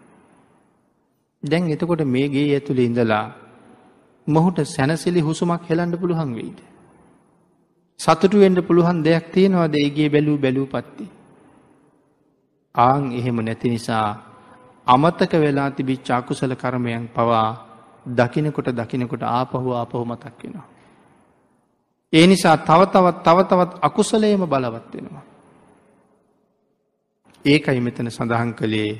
දැන් එතකොට මේගේ ඇතුළි ඉඳලා මොහුට සැනසිලි හුසුමක් හෙළන්ඩ පුළුවන් වෙයිද. සතුටුවෙන්ට පුළුවන් දෙයක් තියෙනවාද ඒගේ බැලූ බැලූ පත්ති. ආං එහෙම නැති නිසා අමතක වෙලා තිබිච්ච අකුසල කරමයන් පවා දකිනකොට දකිනකොට ආපහු ආපහු මතක් වෙනවා. ඒ නිසා තව තවත් තව තවත් අකුසලේම බලවත් වෙනවා. ඒකයි මෙතන සඳහන් කළේ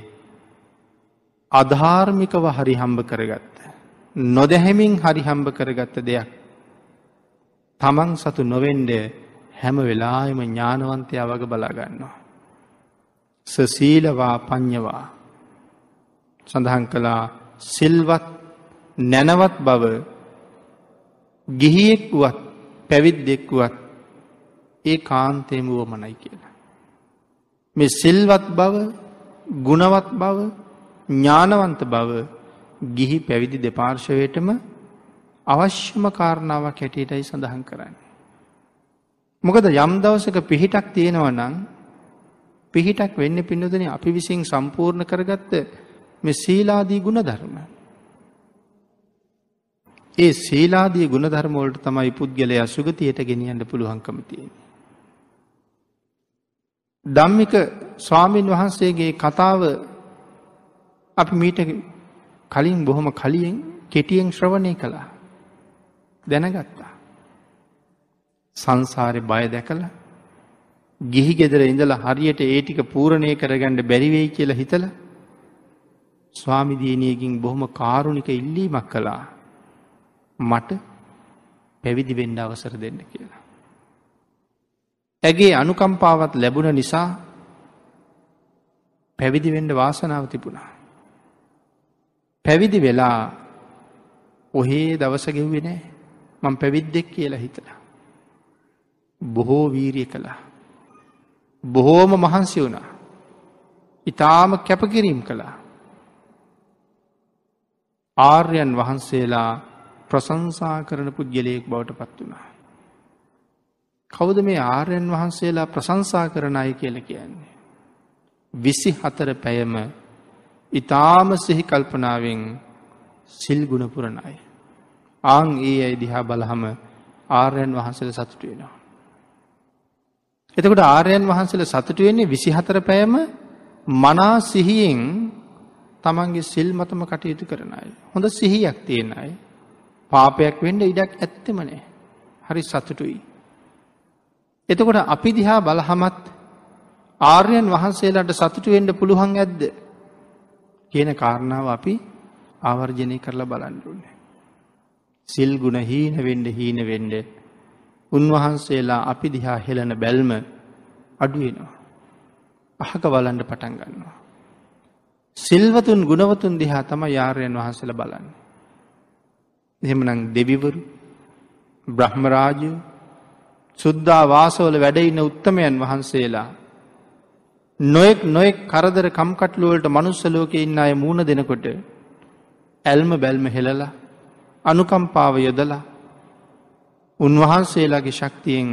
අධාර්මිකව හරි හම්බ කරගත්ත. නොදැහැමින් හරි හම්බ කරගත්ත දෙයක්. තමන් සතු නොවෙන්ඩ හැම වෙලාම ඥානවන්තයා වග බලාගන්නවා. සසීලවා පඤ්ඥවා සඳහන් කළා සිල්වත් නැනවත් බව ගිහියෙක් වුවත් පැවිද්දෙක්වුවත් ඒ කාන්තේම වුවමනයි කියලා. මේ සිල්වත් බව ගුණවත් බව ඥානවන්ත බව ගිහි පැවිදි දෙපාර්ශවයටම අවශ්‍යම කාරණාවක් හැටියටයි සඳහන් කරන්නේ. මොකද යම් දවසක පිහිටක් තියෙනව නම් පිහිටක් වෙන්න පින්නදන අපි විසින් සම්පූර්ණ කරගත්ත මෙ සීලාදී ගුණ ධර්ම. ඒ සීලාදී ගුණධර්මෝලට තමයි පුද්ගලයා සුගතියට ගෙනියන්න පුළුවන්කම තියෙන. ධම්මික ස්වාමීන් වහන්සේගේ කතාව අපි මීට කලින් බොහොම කලියෙන් කෙටියෙන් ශ්‍රවණය කළා. දැනගත්තා. සංසාරය බය දැකල ගිහි ගෙදර ඉඳලා හරියට ඒටික පූරණය කරගණ්ඩ බැරිවෙයි කියලා හිතල ස්වාමිදීනයකින් බොහොම කාරුණික ඉල්ලීමක් කළා. මට පැවිදි වෙන්ඩ අවසර දෙන්න කියලා. ඇගේ අනුකම්පාවත් ලැබුණ නිසා පැවිදි වෙන්ඩ වාසනාව තිබුණා. පැවිදි වෙලා ඔහේ දවස ගෙව්වෙ නෑ මං පැවිද්දෙක් කියලා හිතලා. බොහෝ වීරිය කළා. බොහෝම මහන්සි වුණා. ඉතාම කැපකිරීම් කළා. ආර්යන් වහන්සේලා ප්‍රසංසා කරන පුද්ගලයෙක් බවට පත් වුණා. කවුද මේ ආර්යන් වහන්සේලා ප්‍රසංසා කරන අය කියල කියන්නේ. විසි හතර පැයම ඉතාම සිහි කල්පනාවෙන් සිල් ගුණපුරණ අය. ආං ඒ අයි දිහා බලහම ආර්යන් වහන්සල සතුට වෙනවා. එතකොට ආර්යන් වහන්සල සතුට වෙන්නේ විසිහතර පෑම මනා සිහියෙන් තමන්ගේ සිල් මතම කටයුතු කරන අය. හොඳ සිහියක් තියෙන අයි. පාපයක් වෙන්ඩ ඉඩක් ඇත්තෙම නෑ. හරි සතුටුයි. එතකොට අපි දිහා බලහමත් ආර්යන් වහන්සේලාට සතුටු වෙන්ඩ පුළුවන් ඇද්ද කියන කාරණාව අපි ආවර්ජනය කරලා බලන්ඩුන්නේ. සිල් ගුණ හීන වෙන්ඩ හීන වෙන්ඩ උන්වහන්සේලා අපි දිහා හෙළන බැල්ම අඩුවෙනවා. අහක බලන්ඩ පටන් ගන්නවා. සිල්වතුන් ගුණවතුන් දිහා තම යාරයන් වහන්සල බලන්න. එහෙමනං දෙවිවරු බ්‍රහ්මරාජය සුද්දා වාසවල වැඩඉන්න උත්තමයන් වහන්සේලා නොයෙක් නොයෙක් කරදර කම්කටලුවලට මනුස්සලෝක ඉන්න අය මූුණ දෙනකොට ඇල්ම බැල්ම හෙළලා අනුකම්පාව යොදලා උන්වහන්සේලාගේ ශක්තියෙන්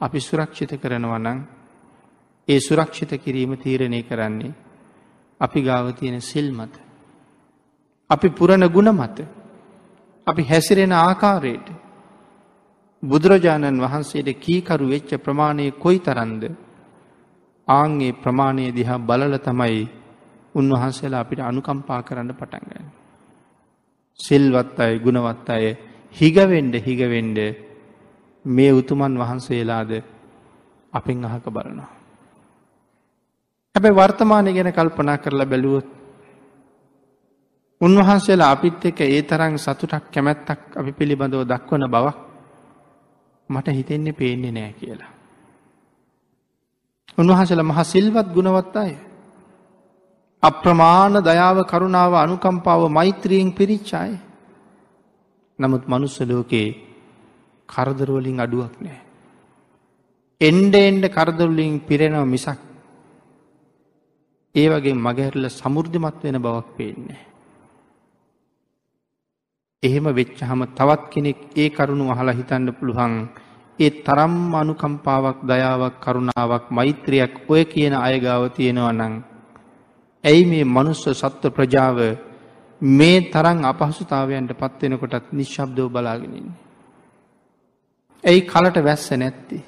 අපි සුරක්ෂිත කරනවනං ඒ සුරක්ෂිත කිරීම තීරණය කරන්නේ අපි ගාව තියෙන සිල් මත. අපි පුරණ ගුණ මත අපි හැසිරෙන ආකාරයට බුදුරජාණන් වහන්සේට කීකරු වෙච්ච ප්‍රමාණය කොයි තරන්ද ආන්ගේ ප්‍රමාණය දිහා බලල තමයි උන්වහන්සේලා අපිට අනුකම්පා කරන්න පටන්ගන්න. සිල්වත් අය ගුණවත් අය හිගවෙන්ඩ හිගවෙන්ඩ මේ උතුමන් වහන්සේලාද අපෙන් අහක බලනවා. හැබැ වර්තමානය ගැන කල්පනා කරලා බැලුවොත් උන්වහන්සේලා අපිත් එක ඒ තරං සතුටක් කැමැත්තක් අපි පිළිබඳව දක්වන බවක් මට හිතෙන්නේ පේන්නේ නෑ කියලා. උන්වහන්සේලා මහ සිල්වත් ගුණවත් අය. අප්‍රමාණ දයාව කරුණාව අනුකම්පාව මෛත්‍රියෙන් පිරිච්චාය. නමුත් මනුස්ස ලෝකයේ කරදරුවලින් අඩුවක් නෑ. එන්ඩ එන්ඩ කරදරුලින් පිරෙනව මිසක් ඒ වගේ මගහැරල සමුෘද්ධිමත් වෙන බවක් පේන්නේ. එහෙම වෙච්චහම තවත් කෙනෙක් ඒ කරුණු අහලා හිතන්න පුළුවන් ඒ තරම් අනුකම්පාවක් දයාවක් කරුණාවක් මෛත්‍රයක් ඔය කියන අයගාව තියෙනවා නං. ඇයි මේ මනුස්ස සත්ව ප්‍රජාව මේ තරං අපහසුතාවයන්ට පත්වෙනකොටත් නිශ්ශබ්දව බලාගෙනන්නේ. ඇයි කලට වැස්ස නැත්ති.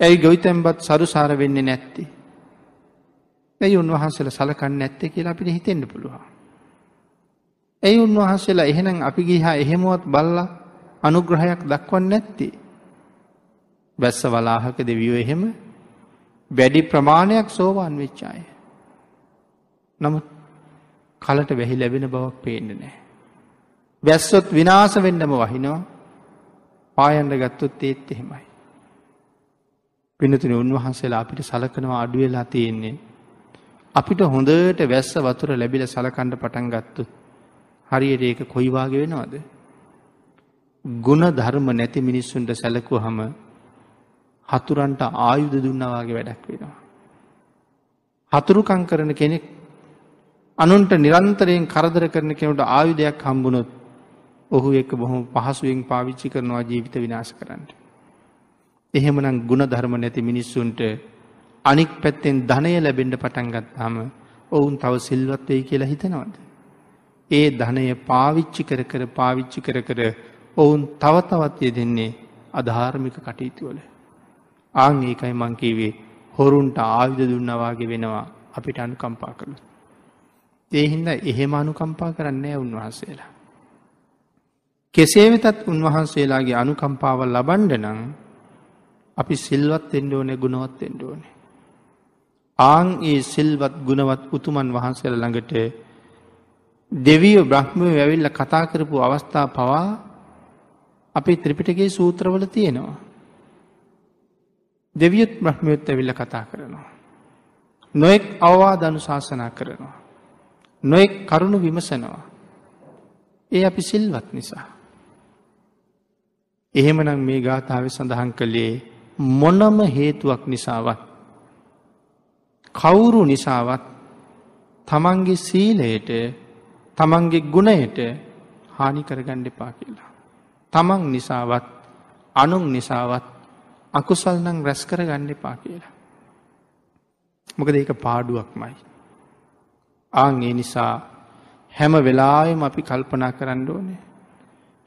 ඇයි ගොවිතැම්බත් සරුසාර වෙන්නේ නැත්ති. ඇයි උන්වහන්සල සලකන්න නැත්තේ කියලා අපිට හිතෙන්ට පුළුවන්. ඇයි උන්වහන්සේලා එහෙනම් අපි ගිහා එහෙමුවත් බල්ල අනුග්‍රහයක් දක්වන්න නැත්ති. බැස්ස වලාහක දෙවියෝ එහෙම වැඩි ප්‍රමාණයක් සෝවාන් වෙච්චාය. නමුත් කලට වැහි ලැබෙන බවක් පේන්න නෑ. වැස්සොත් විනාස වෙන්නම වහිනවා පායන්ඩ ගත්තොත් ඒත් එහෙමයි. පිනතුන උන්වහන්සේලා අපිට සලකනවා අඩුවෙලා තියෙන්නේ. අපිට හොඳට වැස්ස වතුර ලැබිල සලකණ්ඩ පටන් ගත්තුත් හරියට ඒක කොයිවාගේ වෙනවද. ගුණ ධර්ම නැති මිනිස්සුන්ට සැලකුව හම හතුරන්ට ආයුධ දුන්නවාගේ වැඩක් වෙනවා. හතුරුකං කරන කෙනෙක් අනුන්ට නිරන්තරයෙන් කරදර කරන කෙනට ආයුධයක් හම්බුණොත් ඔහු එක බොහොම පහසුවෙන් පාවිච්චි කරනවා ජීවිත විනාශ කරන්න. එහෙමනම් ගුණ ධර්ම නැති මිනිස්සුන්ට අනික් පැත්තෙන් ධනය ලැබෙන්ඩ පටන්ගත් හම ඔවුන් තව සිල්වත් වෙයි කියලා හිතනවද. ඒ ධනය පාවිච්චි කර කර පාවිච්චි කර කර ඔවුන් තවතවත්ය දෙන්නේ අධාර්මික කටයුතුවල. ආං ඒකයි මංකීවේ හොරුන්ට ආයුධ දුන්නවාගේ වෙනවා අපිට අනුකම්පා කළු. ඒහින්ද එහෙම අනුකම්පා කරන්නේ උන්වහන්සේලා. කෙසේ වෙතත් උන්වහන්සේලාගේ අනුකම්පාව ලබන්ඩ නං අපි සිල්වත් එෙන්ඩ ඕනේ ගුණවත් එෙන්ඩ ඕනේ. ආං ඒ සිල්වත් ගුණවත් උතුමන් වහන්සේල ළඟට දෙවිය බ්‍රහ්මය වැවිල්ල කතා කරපු අවස්ථා පවා අපි ත්‍රිපිටගේ සූත්‍රවල තියෙනවා. දෙවියත් බ්‍රහ්මයොත් ඇවිල්ල කතා කරනවා. නොෙක් අවවා දනු ශාසනා කරනවා. නොෙක් කරුණු විමසනවා. ඒ අපි සිල්වත් නිසා. එහෙමනම් මේ ගාථාව සඳහන් කළේ මොනම හේතුවක් නිසාවත්. කවුරු නිසාවත් තමන්ගේ සීලයට තමන්ගේ ගුණයට හානි කරගණ්ඩ එපා කියලා. තමන් නිසාවත් අනුන් නිසාවත් අකුසල් නං රැස් කර ගණ්ඩ එපා කියලා. මොකද ඒක පාඩුවක්මයි. ආං ඒ නිසා හැම වෙලායම අපි කල්පනා කරන්න ඕනේ.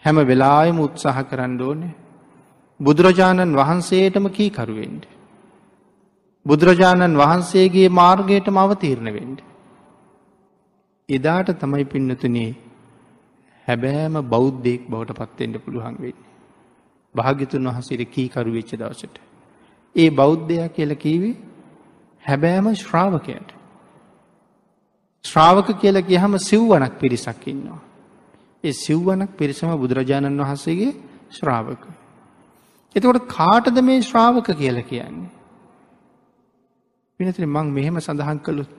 හැම වෙලායම උත්සාහ කරන්න ඕනේ. බුදුරජාණන් වහන්සේටම කීකරුවෙන්ට. බුදුරජාණන් වහන්සේගේ මාර්ගයට මවතීරණ වෙන්ඩ. එදාට තමයි පින්නතුනේ හැබෑම බෞද්ධයෙක් බවට පත්තෙන්ට පුළුවන් වෙන්නේ. භාගිතුන් වහසිර කීකරු වෙච්ච දවසට. ඒ බෞද්ධයක් කියල කීවේ හැබෑම ශ්‍රාවකයට. ශ්‍රාවක කියල කියහම සිව්වනක් පිරිසක් ඉන්නවා. ඒ සිව්වනක් පිරිසම බුදුරජාණන් වහන්සේගේ ශ්‍රාවක. එතකොට කාටද මේ ශ්‍රාවක කියල කියන්නේ. පිනතින මං මෙහෙම සඳහන් කළුත්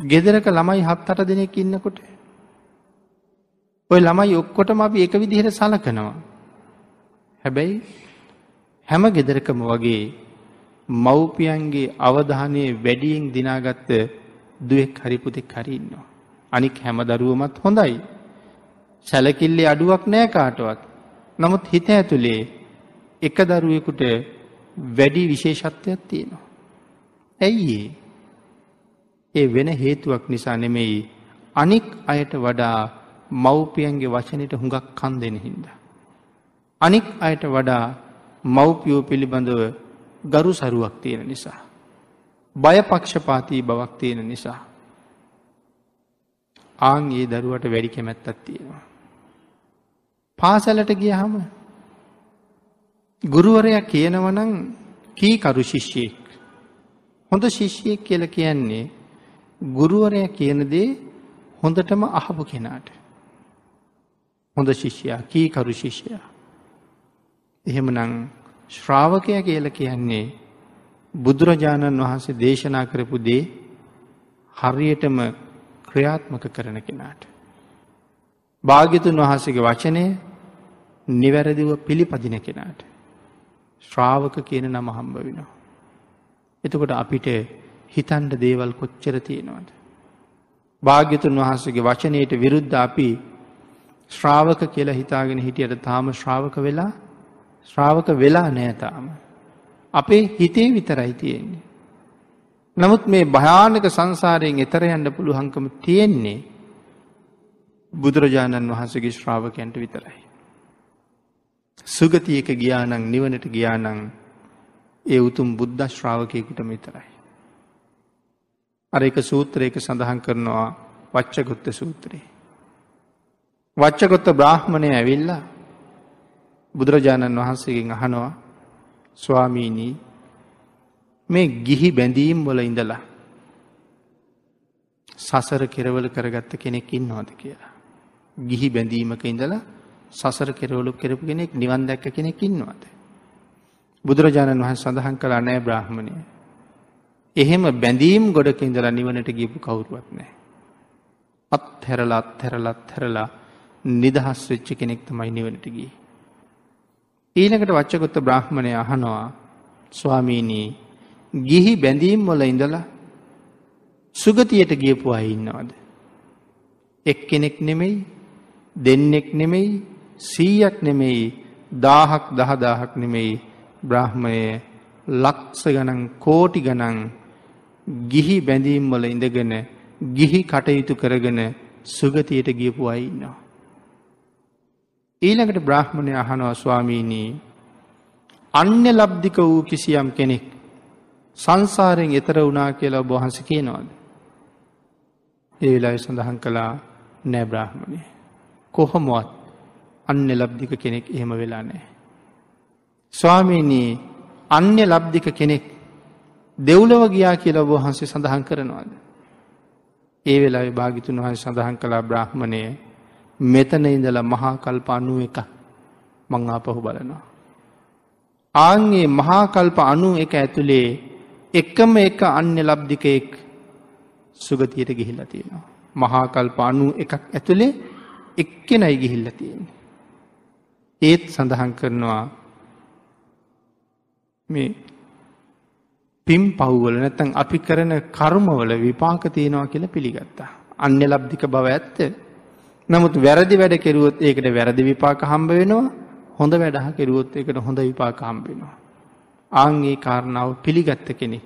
ගෙදරක ළමයි හත් අට දෙනෙක් ඉන්නකොට. ඔය ළමයි ඔක්කොටම අපි එක විදිහට සලකනවා. හැබැයි හැම ගෙදරකම වගේ මව්පියන්ගේ අවධානය වැඩියෙන් දිනාගත්ත දුවෙක් හරිපුතෙක් හරින්නවා. අනික් හැම දරුවමත් හොඳයි. සැලකිල්ලේ අඩුවක් නෑ කාටවත්. නමුත් හිත ඇතුළේ එක දරුවෙකුට වැඩි විශේෂත්වයක් තියෙනවා. ඇයි ඒ ඒ වෙන හේතුවක් නිසා නෙමෙයි අනික් අයට වඩා මව්පියන්ගේ වචනයට හුඟක් කන් දෙන හින්ද. අනික් අයට වඩා මව්පියෝ පිළිබඳව ගරු සරුවක් තියෙන නිසා. බයපක්ෂපාතිී බවක් තියෙන නිසා. ආං ඒ දරුවට වැඩි කැමැත්තත් තියෙනවා. පාසලට ගිය හම ගුරුවරයක් කියනවනං කීකරු ශිෂ්‍යයෙක්. හොඳ ශිෂ්‍යයෙක් කියල කියන්නේ ගුරුවරය කියන දේ හොඳටම අහපු කෙනාට. හොඳ ශිෂ්‍යයා කීකරු ශිෂ්‍යයා. එහෙමනං ශ්‍රාවකය කියල කියන්නේ බුදුරජාණන් වහන්සේ දේශනා කරපු දේ හරියටම ක්‍රියාත්මක කරන කෙනාට. භාග්‍යතුන් වහන්සේගේ වචනය නිවැරදිව පිළිපදින කෙනාට. ශ්‍රාවක කියන නම හම්බ වෙනවා. එතකොට අපිට හිතන්ඩ දේවල් කොච්චර තියෙනවද. භාග්‍යතුන් වහන්සගේ වචනයට විරුද්ධ අපි ශ්‍රාවක කියලා හිතාගෙන හිටියට තාම ශ්‍රාවක වෙලා ශ්‍රාවක වෙලා නෑතාම. අපේ හිතේ විතරයි තියෙන්නේ. නමුත් මේ භයානක සංසාරයෙන් එතර යන්න පුළුහංකම තියෙන්නේ බුදුරජාණන් වහන්සගේ ශ්‍රාවකයන්ට විතරයි. සුගතියක ගියානං නිවනට ගියානං ඒ උතුම් බුද්ධ ශ්‍රාවකයකුට විතරයි. අර එක සූත්‍රයක සඳහන් කරනවා වච්චගොත්ත සූත්‍රයේ. වච්චකොත්ත බ්‍රාහ්මණය ඇවිල්ලා බුදුරජාණන් වහන්සේගෙන් අහනවා ස්වාමීනී මේ ගිහි බැඳීම් වල ඉඳලා සසර කෙරවල කරගත්ත කෙනෙක් ඉන්නවාද කියලා. ගිහි බැඳීමක ඉඳලා සසර කෙරවලු කෙරපු කෙනෙක් නිවන් දැක්ක කෙනෙක් ඉන්නවාද. බුදුරජාණන් වහන් සඳහන් කලා නෑ බ්‍රහ්මණය. එහෙම බැඳීම් ගොඩක ඉඳලා නිවනට ගිපු කවුරුවත් නෑ. අත් හැරලත් හැරලත් හැරලා නිදහස් වෙච්ච කෙනෙක් තමයි නිවනට ගී. ඊළඟට වච්චකොත්ත බ්‍රහ්මණය අහනවා ස්වාමීනී ගිහි බැඳීම් වල ඉඳලා සුගතියට ගියපු අය ඉන්නවද. එක් කෙනෙක් නෙමෙයි දෙන්නෙක් නෙමෙයි සීයක් නෙමෙයි දාහක් දහදාහක් නෙමෙයි බ්‍රහ්මය ලක්ස ගනන් කෝටි ගනන් ගිහි බැඳීම් වල ඉඳගෙන ගිහි කටයුතු කරගෙන සුගතියට ගියපු අයි ඉන්නවා. ඊළඟට බ්‍රහ්මණය අහනවා ස්වාමීනී අන්‍ය ලබ්ධික වූ කිසියම් කෙනෙක් සංසාරයෙන් එතර වුණා කියලා ඔබහන්ස කියනවාද. ඒ වෙලායි සඳහන් කළා නෑ බ්‍රහ්මණය. කොහොමුවත් අන්‍ය ලබ්ධික කෙනෙක් එහෙම වෙලා නෑ. ස්වාමීනී අන්‍ය ලබ්ධික කෙනෙක් දෙව්ලව ගියා කියලා ඔබහන්සේ සඳහන් කරනවාද. ඒ වෙලා භාගිතුන් වහන් සඳහන් කලා බ්‍රහ්මණය මෙතන ඉඳලා මහා කල්ප අනුව එක මං ආපහු බලනවා. ආන්ගේ මහා කල්ප අනු එක ඇතුළේ එකම එක අන්‍ය ලබ්ධිකයෙක් සුගතියට ගිහිල්ල තියෙනවා. මහා කල්ප අනු එකක් ඇතුළේ එක්කෙනයි ගිහිල්ල තියෙන්නේ. ඒත් සඳහන් කරනවා මේ පිම් පව්වල නැතන් අපි කරන කර්මවල විපාක තියෙනවා කියලා පිළිගත්තා. අන්‍ය ලබ්ධික බව ඇත්ත නමුත් වැරදි වැඩ කෙරුවොත් ඒකට වැරදි විපාක හම්බ වෙනවා හොඳ වැඩහ කෙරුවොත් එකට හොඳ විපාක හම්බෙනවා. ආංගේ කාරණාව පිළිගත්ත කෙනෙක්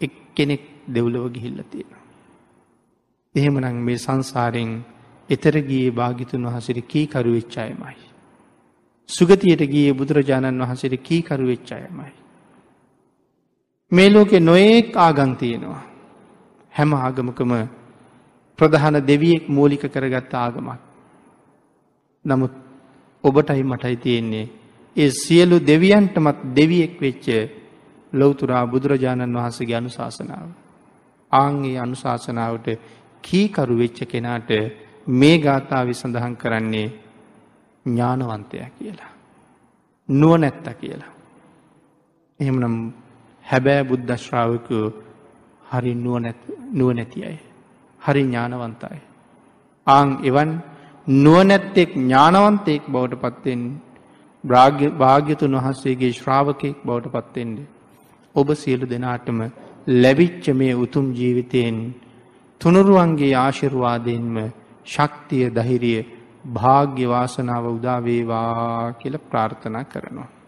එක් කෙනෙක් දෙව්ලව ගිහිල්ල තියෙනවා. එහෙමනං මේ සංසාරෙන් එතරගේ භාගිතුන් වහසිර කීකරු වෙච්චායමයි. සුගතියට ගිය බුදුරජාණන් වහසිර කීකරු වෙච්චායමයි. මේ ලෝකෙ නොඒක් ආගං තියෙනවා. හැම ආගමකම ප්‍රධාන දෙවියෙක් මූලික කරගත්ත ආගමක්. නමුත් ඔබටයි මටයි තියෙන්නේ. ඒ සියලු දෙවියන්ටමත් දෙවියෙක් වෙච්ච ලොවතුරා බුදුරජාණන් වහන්සගේ අනුශාසනාව. ආංගේ අනුශාසනාවට කීකරු වෙච්ච කෙනාට මේ ගාථාවි සඳහන් කරන්නේ ඥානවන්තය කියලා. නුව නැත්ත කියලා. එහෙමනම් හැබෑ බුද්ධශ්‍රාවකු හරි නුව නැති අය. හරි ඥානවන්තයි. ආං එවන් නුවනැත්තෙක් ඥානවන්තයෙක් බවට පත්තෙන් භාග්‍යතුන් වහන්සේගේ ශ්‍රාවකයෙක් බවට පත්තෙන්ට. ඔබ සියලු දෙනාටම ලැබිච්ච මේ උතුම් ජීවිතයෙන් තුනුරුවන්ගේ ආශිර්වාදයෙන්ම ශක්තිය දහිරිය භාග්‍ය වාසනාව උදාවේවා කියල ප්‍රාර්ථනා කරනවා.